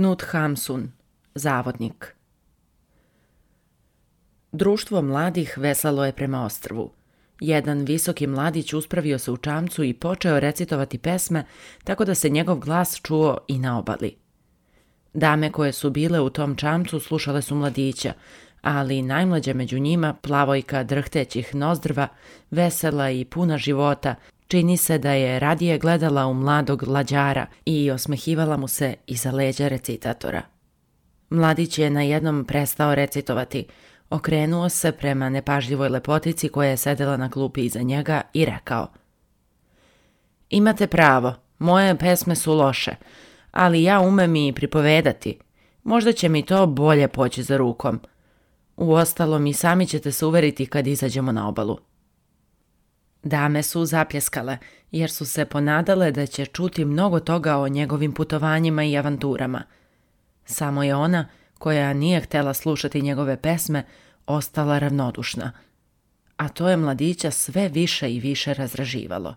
Knut Hamsun, zavodnik. Društvo mladih veslalo je prema ostrvu. Jedan visoki mladić uspravio se u čamcu i počeo recitovati pesme tako da se njegov glas čuo i na obali. Dame koje su bile u tom čamcu slušale su mladića, ali najmlađa među njima, plavojka drhtećih nozdrva, vesela i puna života, Čini se da je radije gledala u mladog lađara i osmehivala mu se iza leđa recitatora. Mladić je na jednom prestao recitovati. Okrenuo se prema nepažljivoj lepotici koja je sedela na klupi iza njega i rekao Imate pravo, moje pesme su loše, ali ja umem i pripovedati. Možda će mi to bolje poći za rukom. Uostalom i sami ćete se uveriti kad izađemo na obalu. Dame su zapljeskale, jer su se ponadale da će čuti mnogo toga o njegovim putovanjima i avanturama. Samo je ona, koja nije htjela slušati njegove pesme, ostala ravnodušna. A to je mladića sve više i više razraživalo.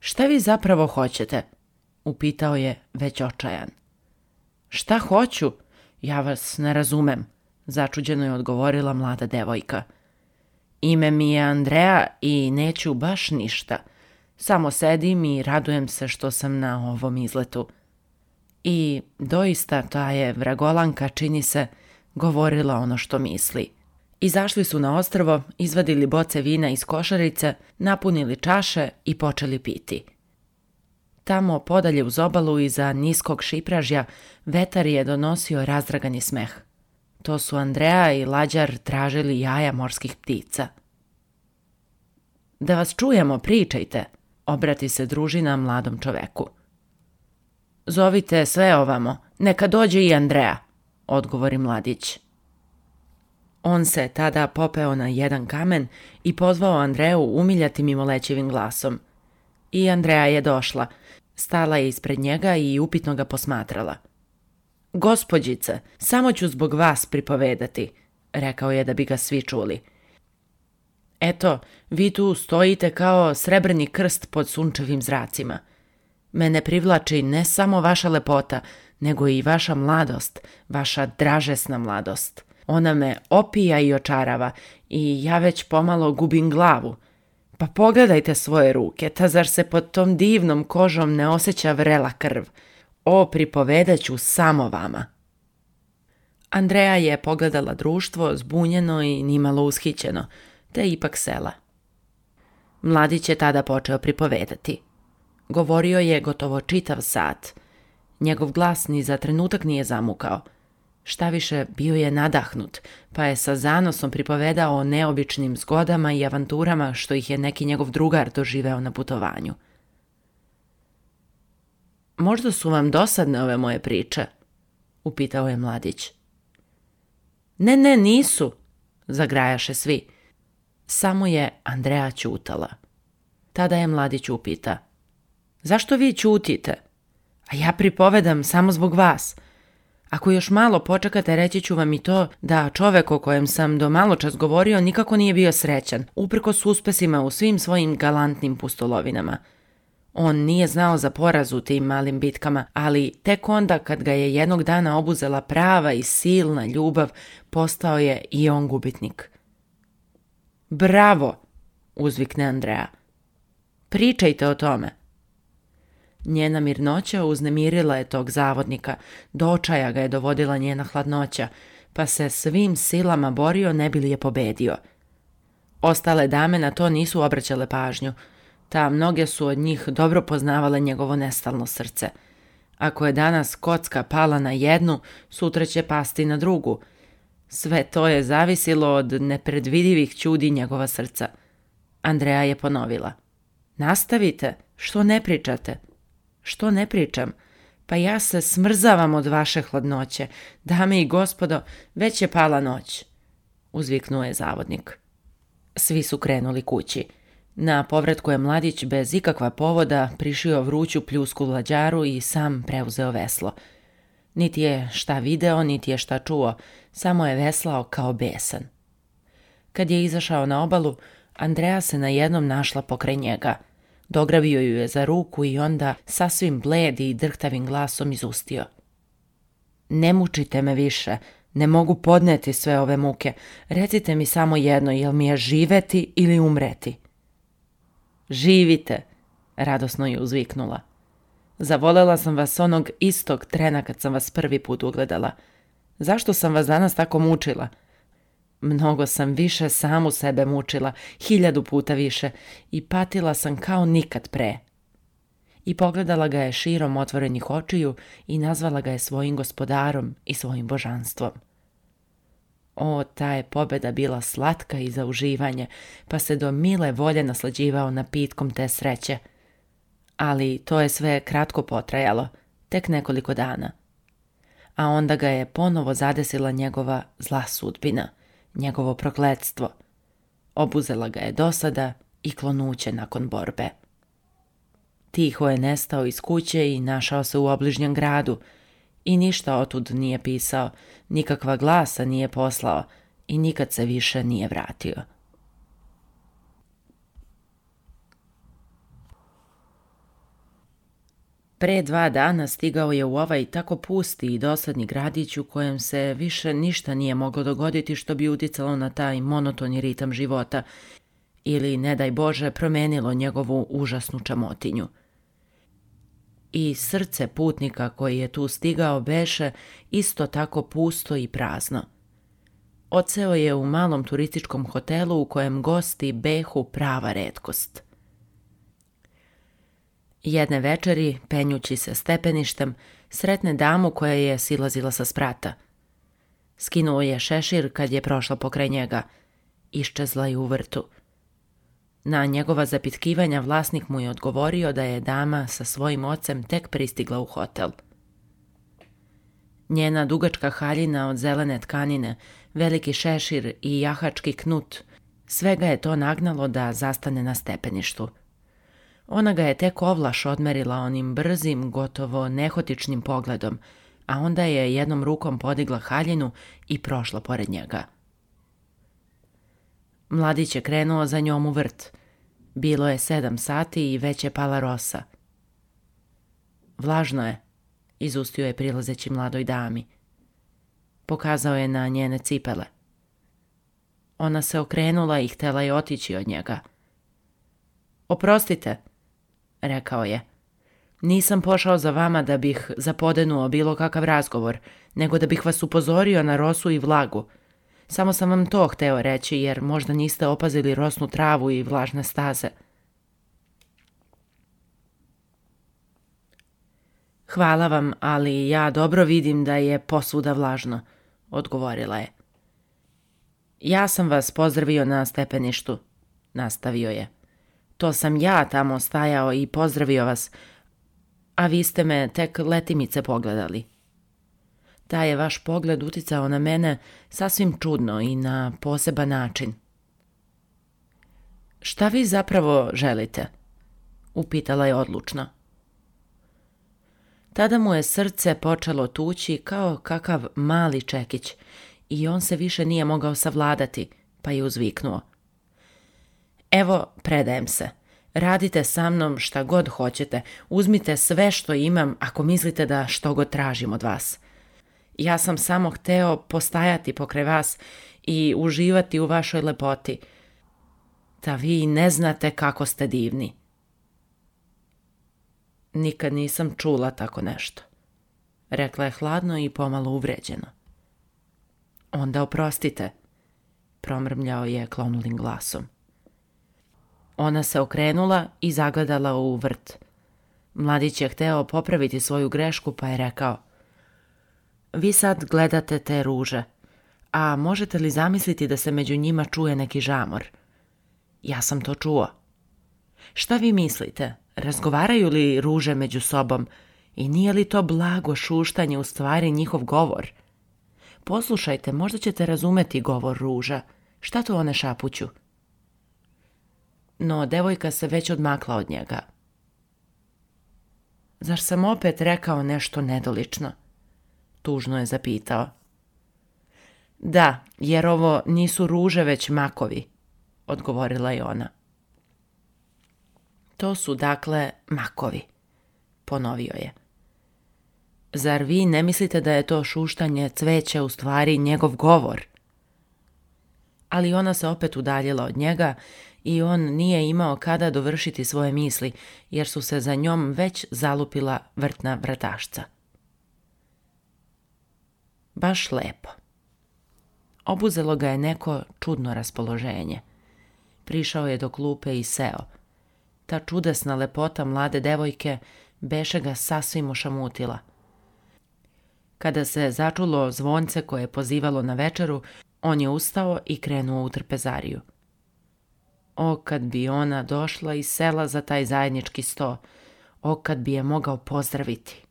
Šta vi zapravo hoćete? Upitao je već očajan. Šta hoću? Ja vas ne razumem, začuđeno je odgovorila mlada devojka – Ime mi je Andrea i neću baš ništa. Samo sedim i radujem se što sam na ovom izletu. I doista ta je vragolanka, čini se, govorila ono što misli. Izašli su na ostrvo, izvadili boce vina iz košarice, napunili čaše i počeli piti. Tamo podalje uz obalu iza niskog šipražja vetar je donosio razdragani smeh. To su Andreja i Lađar tražili jaja morskih ptica. Da vas čujemo, pričajte, obrati se družina mladom čoveku. Zovite sve ovamo, neka dođe i Andreja, odgovori mladić. On se tada popeo na jedan kamen i pozvao Andreju umiljati mimolećivim glasom. I Andreja je došla. Stala je ispred njega i upitno ga posmatrala – Gospođice, samo ću zbog vas pripovedati, rekao je da bi ga svi čuli. Eto, vi tu stojite kao srebrni krst pod sunčevim zracima. Mene privlači ne samo vaša lepota, nego i vaša mladost, vaša dražesna mladost. Ona me opija i očarava i ja već pomalo gubim glavu. Pa pogledajte svoje ruke, ta zar se pod tom divnom kožom ne osjeća vrela krv? O, pripovedaću samo vama. Andreja je pogledala društvo zbunjeno i nimalo ushićeno, te ipak sela. Mladić je tada počeo pripovedati. Govorio je gotovo čitav sat. Njegov glas ni za trenutak nije zamukao. Šta više, bio je nadahnut, pa je sa zanosom pripovedao o neobičnim zgodama i avanturama što ih je neki njegov drugar doživeo na putovanju – Možda su vam dosadne ove moje priče, upitao je mladić. Ne, ne, nisu, zagrajaše svi. Samo je Andreja ćutala. Tada je mladić upita. Zašto vi ćutite? A ja pripovedam samo zbog vas. Ako još malo počekate, reći ću vam i to da čovek o kojem sam do malo čas govorio nikako nije bio srećan, uprko s u svim svojim galantnim pustolovinama – on nije znao za poraz u tim malim bitkama, ali tek onda kad ga je jednog dana obuzela prava i silna ljubav, postao je i on gubitnik. Bravo, uzvikne andrea Pričajte o tome. Njena mirnoća uznemirila je tog zavodnika, do očaja ga je dovodila njena hladnoća, pa se svim silama borio ne bi li je pobedio. Ostale dame na to nisu obraćale pažnju – ta mnoge su od njih dobro poznavale njegovo nestalno srce. Ako je danas kocka pala na jednu, sutra će pasti na drugu. Sve to je zavisilo od nepredvidivih čudi njegova srca. Andreja je ponovila. Nastavite, što ne pričate? Što ne pričam? Pa ja se smrzavam od vaše hladnoće. Dame i gospodo, već je pala noć. Uzviknuo je zavodnik. Svi su krenuli kući. Na povratku je mladić bez ikakva povoda prišio vruću pljusku vlađaru i sam preuzeo veslo. Niti je šta video, niti je šta čuo, samo je veslao kao besan. Kad je izašao na obalu, Andreja se najednom našla pokraj njega. Dogravio ju je za ruku i onda sasvim bled i drhtavim glasom izustio. Ne mučite me više, ne mogu podneti sve ove muke. Recite mi samo jedno, jel mi je živeti ili umreti? živite, radosno je uzviknula. Zavolela sam vas onog istog trena kad sam vas prvi put ugledala. Zašto sam vas danas tako mučila? Mnogo sam više samu sebe mučila, hiljadu puta više, i patila sam kao nikad pre. I pogledala ga je širom otvorenih očiju i nazvala ga je svojim gospodarom i svojim božanstvom. O, ta je pobjeda bila slatka i za uživanje, pa se do mile volje naslađivao napitkom te sreće. Ali to je sve kratko potrajalo, tek nekoliko dana. A onda ga je ponovo zadesila njegova zla sudbina, njegovo prokledstvo. Obuzela ga je dosada i klonuće nakon borbe. Tiho je nestao iz kuće i našao se u obližnjem gradu – i ništa otud nije pisao, nikakva glasa nije poslao i nikad se više nije vratio. Pre dva dana stigao je u ovaj tako pusti i dosadni gradić u kojem se više ništa nije moglo dogoditi što bi uticalo na taj monotoni ritam života ili, ne daj Bože, promenilo njegovu užasnu čamotinju – i srce putnika koji je tu stigao beše isto tako pusto i prazno. Oceo je u malom turističkom hotelu u kojem gosti behu prava redkost. Jedne večeri, penjući se stepeništem, sretne damu koja je silazila sa sprata. Skinuo je šešir kad je prošla pokraj njega. Iščezla je u vrtu. Na njegova zapitkivanja vlasnik mu je odgovorio da je dama sa svojim ocem tek pristigla u hotel. Njena dugačka haljina od zelene tkanine, veliki šešir i jahački knut, svega je to nagnalo da zastane na stepeništu. Ona ga je tek ovlaš odmerila onim brzim, gotovo nehotičnim pogledom, a onda je jednom rukom podigla haljinu i prošla pored njega. Mladić je krenuo za njom u vrt. Bilo je sedam sati i već je pala rosa. Vlažno je, izustio je prilazeći mladoj dami. Pokazao je na njene cipele. Ona se okrenula i htjela je otići od njega. Oprostite, rekao je. Nisam pošao za vama da bih zapodenuo bilo kakav razgovor, nego da bih vas upozorio na rosu i vlagu. Samo sam vam to hteo reći, jer možda niste opazili rosnu travu i vlažne staze. Hvala vam, ali ja dobro vidim da je posvuda vlažno, odgovorila je. Ja sam vas pozdravio na stepeništu, nastavio je. To sam ja tamo stajao i pozdravio vas, a vi ste me tek letimice pogledali. Taj je vaš pogled uticao na mene sasvim čudno i na poseban način. Šta vi zapravo želite? Upitala je odlučno. Tada mu je srce počelo tući kao kakav mali čekić i on se više nije mogao savladati, pa je uzviknuo. Evo, predajem se. Radite sa mnom šta god hoćete. Uzmite sve što imam ako mislite da što god tražim od vas. Ja sam samo hteo postajati pokraj vas i uživati u vašoj lepoti. Da vi ne znate kako ste divni. Nikad nisam čula tako nešto. Rekla je hladno i pomalo uvređeno. Onda oprostite, promrmljao je klonulim glasom. Ona se okrenula i zagledala u vrt. Mladić je hteo popraviti svoju grešku pa je rekao – vi sad gledate te ruže, a možete li zamisliti da se među njima čuje neki žamor? Ja sam to čuo. Šta vi mislite? Razgovaraju li ruže među sobom i nije li to blago šuštanje u stvari njihov govor? Poslušajte, možda ćete razumeti govor ruža. Šta to one šapuću? No, devojka se već odmakla od njega. Zar sam opet rekao nešto nedolično? tužno je zapitao. Da, jer ovo nisu ruže već makovi, odgovorila je ona. To su dakle makovi, ponovio je. Zar vi ne mislite da je to šuštanje cveće u stvari njegov govor? Ali ona se opet udaljila od njega i on nije imao kada dovršiti svoje misli, jer su se za njom već zalupila vrtna vratašca. Baš lepo. Obuzelo ga je neko čudno raspoloženje. Prišao je do klupe i seo. Ta čudesna lepota mlade devojke beše ga sasvim ošamutila. Kada se začulo zvonce koje je pozivalo na večeru, on je ustao i krenuo u trpezariju. O, kad bi ona došla i sela za taj zajednički sto, o, kad bi je mogao pozdraviti.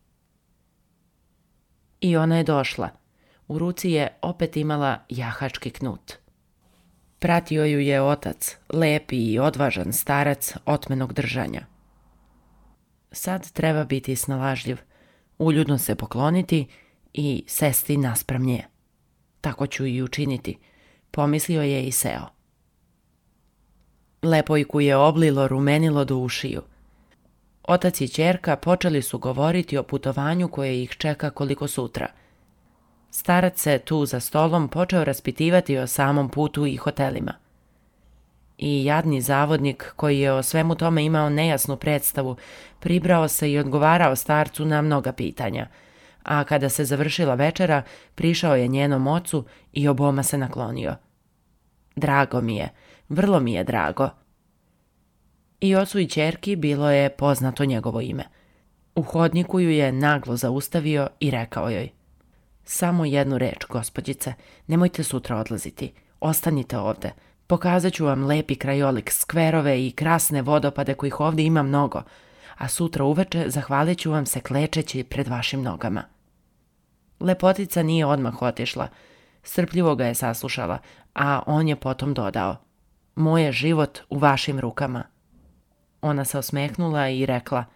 I ona je došla – u ruci je opet imala jahački knut. Pratio ju je otac, lepi i odvažan starac otmenog držanja. Sad treba biti snalažljiv, uljudno se pokloniti i sesti naspram nje. Tako ću i učiniti, pomislio je i seo. Lepojku je oblilo rumenilo do ušiju. Otac i čerka počeli su govoriti o putovanju koje ih čeka koliko sutra – Starac se tu za stolom počeo raspitivati o samom putu i hotelima. I jadni zavodnik koji je o svemu tome imao nejasnu predstavu, pribrao se i odgovarao starcu na mnoga pitanja, a kada se završila večera, prišao je njenom ocu i oboma se naklonio. Drago mi je, vrlo mi je drago. I ocu i čerki bilo je poznato njegovo ime. U hodniku ju je naglo zaustavio i rekao joj – samo jednu reč, gospođice. Nemojte sutra odlaziti. Ostanite ovde. Pokazat ću vam lepi krajolik, skverove i krasne vodopade kojih ovdje ima mnogo. A sutra uveče zahvalit ću vam se klečeći pred vašim nogama. Lepotica nije odmah otišla. Srpljivo ga je saslušala, a on je potom dodao. Moje život u vašim rukama. Ona se osmehnula i rekla –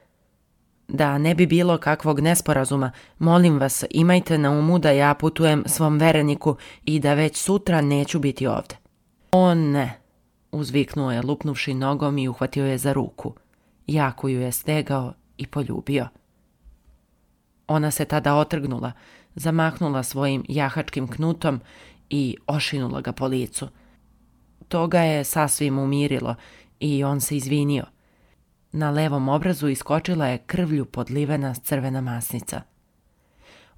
da ne bi bilo kakvog nesporazuma, molim vas imajte na umu da ja putujem svom vereniku i da već sutra neću biti ovdje. O ne, uzviknuo je lupnuvši nogom i uhvatio je za ruku. Jako ju je stegao i poljubio. Ona se tada otrgnula, zamahnula svojim jahačkim knutom i ošinula ga po licu. To ga je sasvim umirilo i on se izvinio – na levom obrazu iskočila je krvlju podlivena crvena masnica.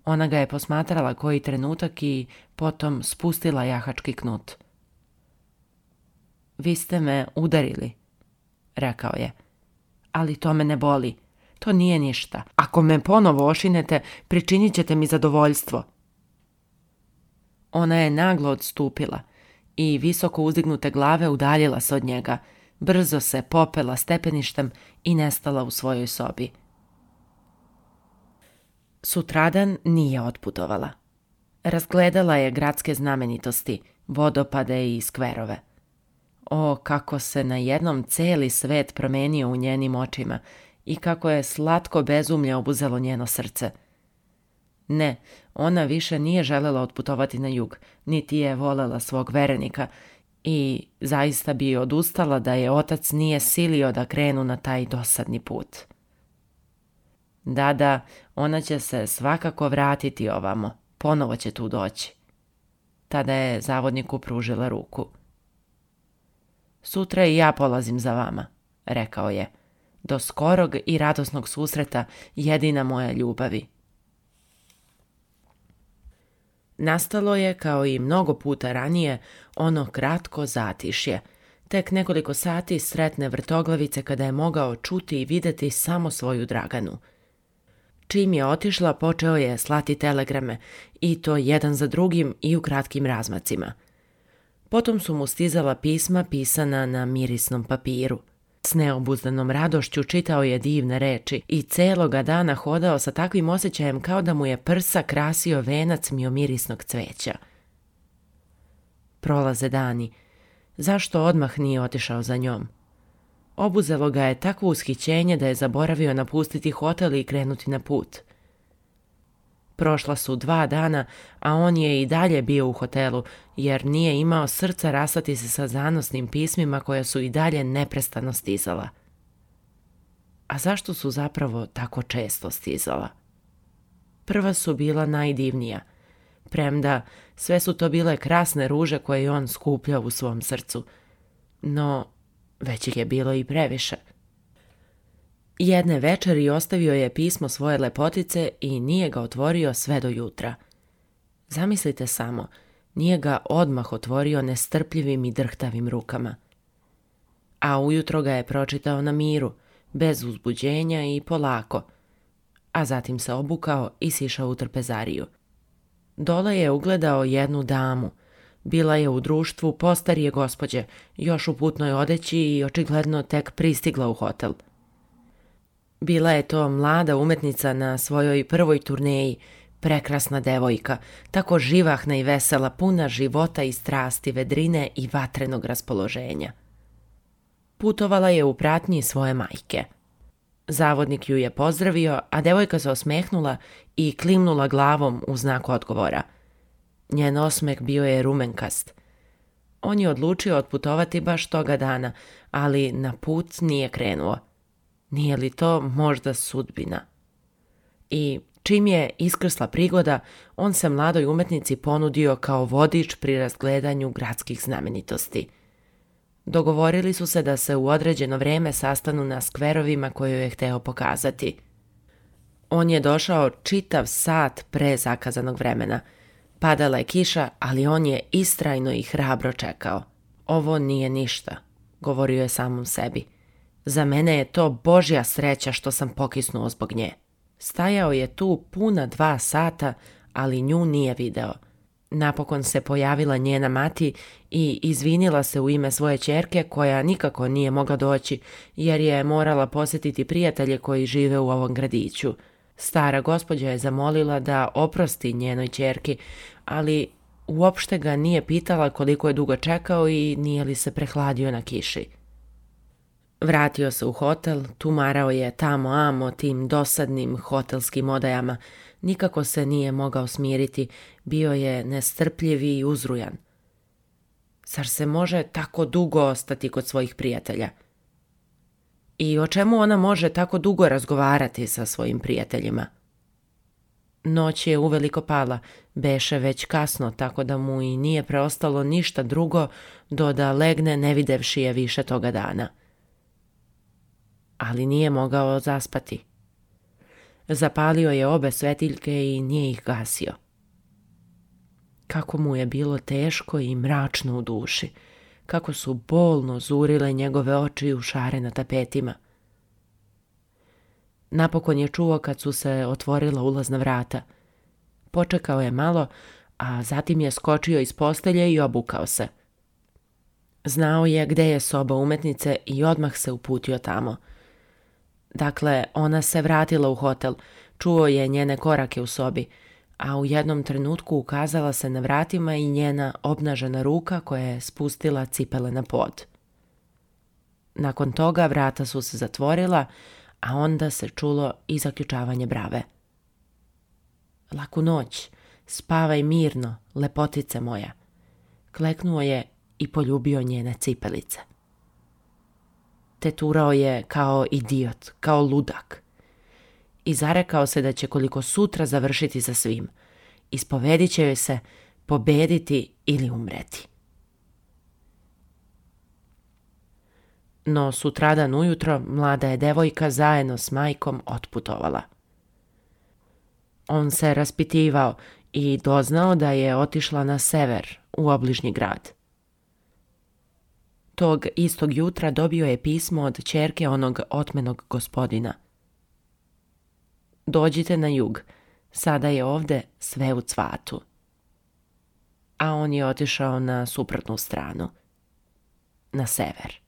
Ona ga je posmatrala koji trenutak i potom spustila jahački knut. Vi ste me udarili, rekao je. Ali to me ne boli. To nije ništa. Ako me ponovo ošinete, pričinit ćete mi zadovoljstvo. Ona je naglo odstupila i visoko uzdignute glave udaljila se od njega – brzo se popela stepeništem i nestala u svojoj sobi. Sutradan nije otputovala. Razgledala je gradske znamenitosti, vodopade i skverove. O, kako se na jednom celi svet promenio u njenim očima i kako je slatko bezumlje obuzelo njeno srce. Ne, ona više nije želela otputovati na jug, niti je volela svog verenika i zaista bi odustala da je otac nije silio da krenu na taj dosadni put. Da, da, ona će se svakako vratiti ovamo, ponovo će tu doći. Tada je zavodniku pružila ruku. Sutra i ja polazim za vama, rekao je. Do skorog i radosnog susreta jedina moja ljubavi. Nastalo je, kao i mnogo puta ranije, ono kratko zatišje. Tek nekoliko sati sretne vrtoglavice kada je mogao čuti i vidjeti samo svoju Draganu. Čim je otišla, počeo je slati telegrame, i to jedan za drugim i u kratkim razmacima. Potom su mu stizala pisma pisana na mirisnom papiru. S neobuzdanom radošću čitao je divne reči i celoga dana hodao sa takvim osjećajem kao da mu je prsa krasio venac miomirisnog cveća. Prolaze dani. Zašto odmah nije otišao za njom? Obuzelo ga je takvo ushićenje da je zaboravio napustiti hotel i krenuti na put – Prošla su dva dana, a on je i dalje bio u hotelu, jer nije imao srca rasati se sa zanosnim pismima koja su i dalje neprestano stizala. A zašto su zapravo tako često stizala? Prva su bila najdivnija, premda sve su to bile krasne ruže koje je on skupljao u svom srcu. No, već ih je bilo i previše – Jedne večeri ostavio je pismo svoje lepotice i nije ga otvorio sve do jutra. Zamislite samo, nije ga odmah otvorio nestrpljivim i drhtavim rukama. A ujutro ga je pročitao na miru, bez uzbuđenja i polako, a zatim se obukao i sišao u trpezariju. Dole je ugledao jednu damu. Bila je u društvu postarije gospođe, još u putnoj odeći i očigledno tek pristigla u hotel – bila je to mlada umetnica na svojoj prvoj turneji, prekrasna devojka, tako živahna i vesela, puna života i strasti, vedrine i vatrenog raspoloženja. Putovala je u pratnji svoje majke. Zavodnik ju je pozdravio, a devojka se osmehnula i klimnula glavom u znak odgovora. Njen osmeh bio je rumenkast. On je odlučio otputovati baš toga dana, ali na put nije krenuo – nije li to možda sudbina? I čim je iskrsla prigoda, on se mladoj umetnici ponudio kao vodič pri razgledanju gradskih znamenitosti. Dogovorili su se da se u određeno vrijeme sastanu na skverovima koju je hteo pokazati. On je došao čitav sat pre zakazanog vremena. Padala je kiša, ali on je istrajno i hrabro čekao. Ovo nije ništa, govorio je samom sebi. Za mene je to božja sreća što sam pokisnuo zbog nje. Stajao je tu puna dva sata, ali nju nije video. Napokon se pojavila njena mati i izvinila se u ime svoje čerke koja nikako nije mogla doći jer je morala posjetiti prijatelje koji žive u ovom gradiću. Stara gospođa je zamolila da oprosti njenoj čerki, ali uopšte ga nije pitala koliko je dugo čekao i nije li se prehladio na kiši. Vratio se u hotel, tumarao je tamo amo tim dosadnim hotelskim odajama. Nikako se nije mogao smiriti, bio je nestrpljiv i uzrujan. Zar se može tako dugo ostati kod svojih prijatelja? I o čemu ona može tako dugo razgovarati sa svojim prijateljima? Noć je uveliko pala, beše već kasno, tako da mu i nije preostalo ništa drugo do da legne videvši je više toga dana ali nije mogao zaspati. Zapalio je obe svetiljke i nije ih gasio. Kako mu je bilo teško i mračno u duši, kako su bolno zurile njegove oči u šare na tapetima. Napokon je čuo kad su se otvorila ulazna vrata. Počekao je malo, a zatim je skočio iz postelje i obukao se. Znao je gde je soba umetnice i odmah se uputio tamo – Dakle, ona se vratila u hotel. Čuo je njene korake u sobi, a u jednom trenutku ukazala se na vratima i njena obnažena ruka koja je spustila cipele na pod. Nakon toga vrata su se zatvorila, a onda se čulo i zaključavanje brave. Laku noć, spavaj mirno, lepotice moja. Kleknuo je i poljubio njene cipelice teturao je kao idiot, kao ludak. I zarekao se da će koliko sutra završiti sa svim. Ispovedit će joj se pobediti ili umreti. No sutradan ujutro mlada je devojka zajedno s majkom otputovala. On se raspitivao i doznao da je otišla na sever, u obližnji grad – Tog istog jutra dobio je pismo od čerke onog otmenog gospodina. Dođite na jug, sada je ovdje sve u cvatu. A on je otišao na suprotnu stranu, na sever.